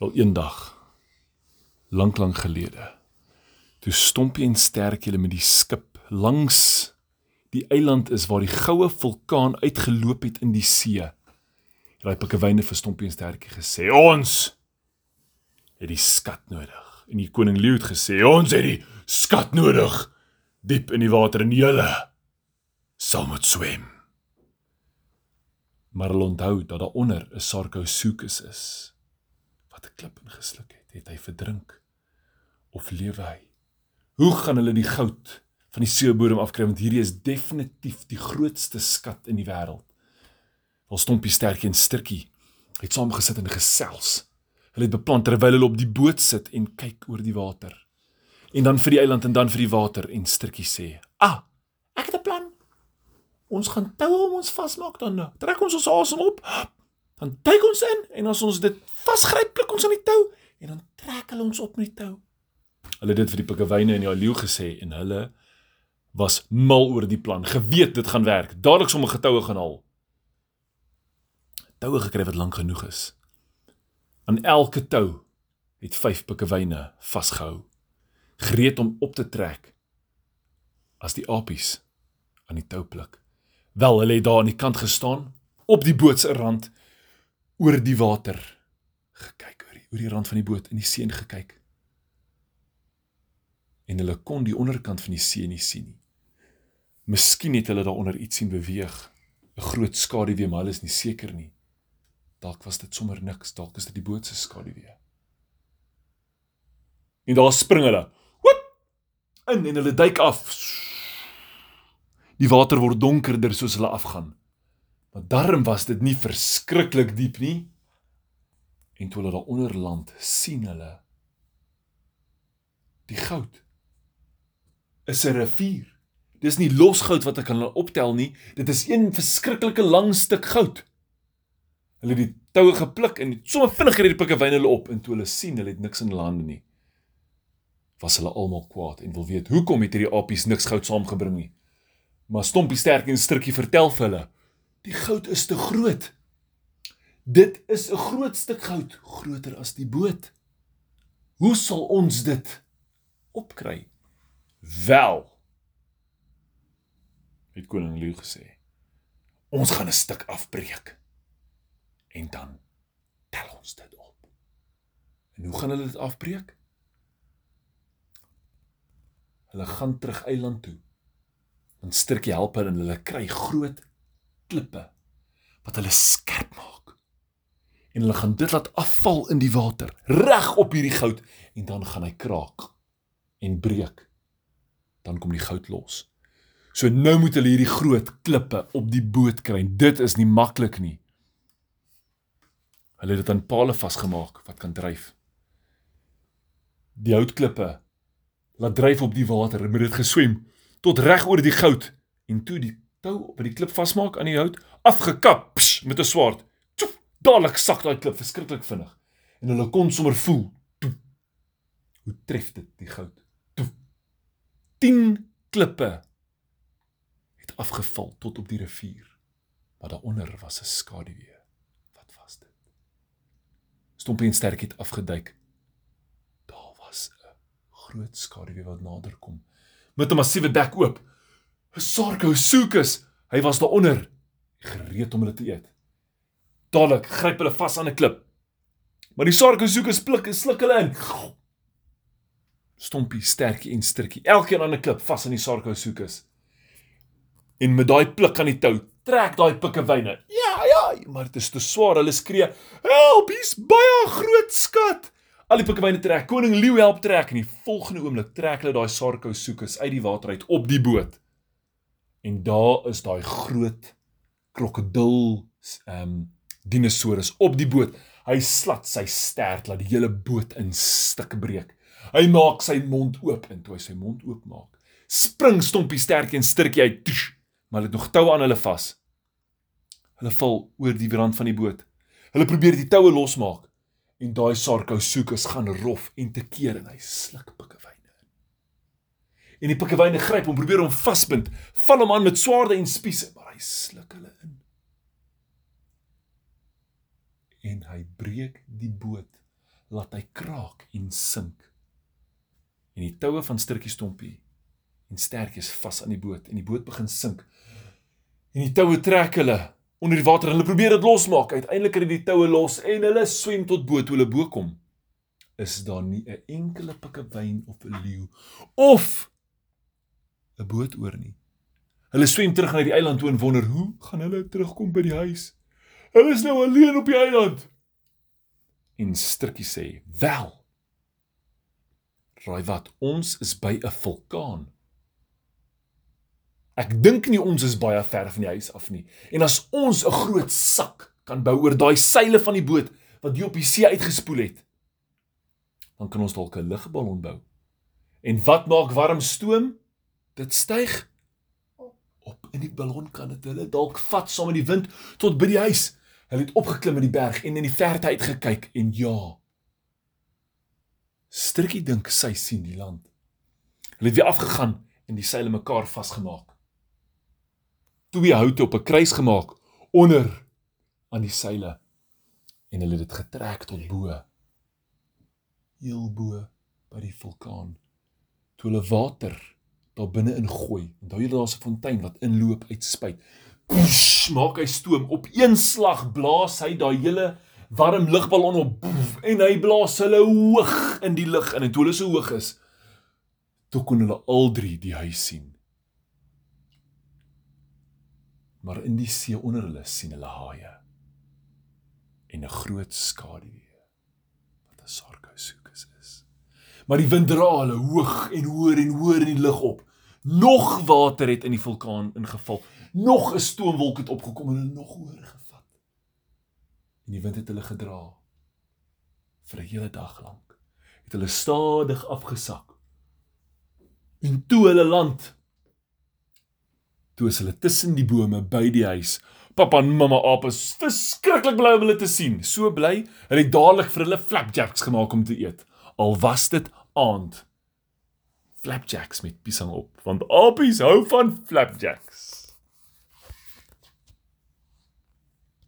Wel eendag lank lank gelede toe Stompie en Sterk hulle met die skip langs die eiland is waar die goue vulkaan uitgeloop het in die see. Raai Pikkewyne vir Stompie en Sterkie gesê: "Ons het die skat nodig." En die koning Leeu het gesê: "Ons het die skat nodig diep in die water en julle sal moet swem." Maar hulle onthou dat daar onder 'n Sarcosuchus is wat 'n klip ingesluk het. Het hy verdrink of lewe hy? Hoe gaan hulle die goud van die seebodem afkry want hierdie is definitief die grootste skat in die wêreld. Al stompie sterkie en stukkie het saam gesit en gesels. Hulle het beplan terwyl hulle op die boot sit en kyk oor die water. En dan vir die eiland en dan vir die water en stukkie sê: "Ah, ek het 'n plan. Ons gaan toue om ons vasmaak dan. Nou. Trek ons ons asem op. Dan duik ons in en as ons dit vasgryp, klik ons aan die tou en dan trek hulle ons op met die tou." Hulle het dit vir die pikkewyne en die leeu gesê en hulle was mal oor die plan, geweet dit gaan werk. Dadelik sommer getoue gaan haal. Toue gekry wat lank genoeg is. Aan elke tou het vyf pikkewyne vasgehou, gereed om op te trek as die apies aan die tou pluk. Wel, hulle het daar aan die kant gestaan op die boot se rand oor die water gekyk oor die, oor die rand van die boot in die see gekyk. En hulle kon die onderkant van die see nie sien nie. Miskien het hulle daaronder iets sien beweeg, 'n groot skaduwee, maar hulle is nie seker nie. Dalk was dit sommer niks, dalk is dit die boot se skaduwee. En daar spring hulle. Hoep! In en hulle duik af. Die water word donkerder soos hulle afgaan. Maar darm was dit nie verskriklik diep nie. En toe hulle daaronder land, sien hulle die goud. Is 'n rivier. Dis nie los goud wat ek kan optel nie. Dit is een verskriklike lang stuk goud. Hulle het die toue gepluk en sommer vinnig gery die pikkewyne hulle op en toe hulle sien hulle het niks in hulle hande nie. Was hulle almal kwaad en wil weet hoekom het hierdie apies niks goud saamgebring nie. Maar Stompie sterk en Strukkie vertel vir hulle, die goud is te groot. Dit is 'n groot stuk goud, groter as die boot. Hoe sal ons dit opkry? Wel, het koning Leeu gesê. Ons gaan 'n stuk afbreek. En dan tel ons dit op. En hoe gaan hulle dit afbreek? Hulle gaan terug eiland toe. Dan stukkie help hulle en hulle kry groot klippe wat hulle skerp maak. En hulle gaan dit laat afval in die water, reg op hierdie goud en dan gaan hy kraak en breek. Dan kom die goud los. So nou moet hulle hierdie groot klippe op die boot kry. Dit is nie maklik nie. Hulle het dit aan pale vasgemaak wat kan dryf. Die houtklippe laat dryf op die water en moet dit geswem tot reg oor die goud en toe die tou op die klip vasmaak aan die hout afgekap psh, met 'n swaard. Tjoef, dadelik sak daai klip verskriklik vinnig en hulle kon sommer voel. Toe, hoe tref dit die goud? Toe. 10 klippe het afgeval tot op die rivier. Maar daaronder was 'n skaduwee. Wat was dit? Stompie en Sterk het afgeduik. Daar was 'n groot skaduwee wat nader kom met 'n massiewe bek oop. 'n Sarcosuchus. Hy was daaronder, gereed om hulle te eet. Dadelik gryp hulle vas aan 'n klip. Maar die Sarcosuchus pluk en sluk hulle in. Stompie, Sterkie en Sturkie, elkeen aan 'n klip vas aan die Sarcosuchus en met daai pluk aan die tou trek daai pikkewyne. Ja, ja, maar dit is te swaar. Hulle skree: "Help, hier's baie groot skat." Al die pikkewyne trek. Koning Leeu help trek en die volgende oomblik trek hulle daai sarkousukus uit die water uit op die boot. En daar is daai groot krokodil ehm um, dinosaurus op die boot. Hy slat sy stert laat die hele boot in stukke breek. Hy maak sy mond oop en toe hy sy mond oopmaak, spring Stompie sterk en sturkie uit. Tush, maar het nog toue aan hulle vas. Hulle val oor die rand van die boot. Hulle probeer die toue losmaak en daai Sarcosuchus gaan rof en te keer en hy sluk in. En die pikkewyne gryp hom, probeer hom vasbind, val hom aan met swaarde en spiese, maar hy sluk hulle in. En hy breek die boot laat hy kraak en sink. En die toue van Sturtjie Stompie en Stertjies vas aan die boot en die boot begin sink. En die toue trek hulle onder die water en hulle probeer dit losmaak. Uiteindelik het die toue los en hulle swem tot bo toe hulle bo kom. Is daar nie 'n enkele pikkewyn of 'n leeu of 'n boot oor nie. Hulle swem terug na die eiland toe en wonder hoe gaan hulle terugkom by die huis. Hulle is nou alleen op die eiland. En Strikkie sê: "Wel. Raai wat? Ons is by 'n vulkaan." Ek dink nie ons is baie ver van die huis af nie. En as ons 'n groot sak kan bou oor daai seile van die boot wat hier op die see uitgespoel het, dan kan ons dalk 'n lugballon bou. En wat maak warm stoom? Dit styg op in die ballon kan dit hulle dalk vat saam met die wind tot by die huis. Hulle het opgeklim in die berg en in die verte uitgekyk en ja. Strikkie dink sy sien die land. Hulle het weer afgegaan en die seile mekaar vasgemaak twee houte op 'n kruis gemaak onder aan die seile en hulle het dit getrek tot bo heel bo by die vulkaan toe hulle water daar binne ingooi onthou jy daar's 'n fontein wat inloop uit spuit. Push, maak hy stoom. Op een slag blaas hy daai hele warm lugballon op en hy blaas hulle hoog in die lug in. En toe hulle so hoog is toe kon hulle al drie die huis sien. Maar in die see onder hulle sien hulle haie en 'n groot skaduwee wat 'n sarkosukus is. Maar die wind dra hulle hoog en hoër en hoër in die lug op. Nog water het in die vulkaan ingeval. Nog 'n stoomwolk het opgekom en hulle nog hoër gevat. En die wind het hulle gedra vir 'n hele dag lank. Het hulle stadig afgesak. En toe hulle land toe is hulle tussen die bome by die huis. Pappa en mamma aap is verskriklik bly om hulle te sien. So bly, hulle het dadelik vir hulle flapjacks gemaak om te eet. Al was dit aand. Flapjacks met piesang op, want aapies hou van flapjacks.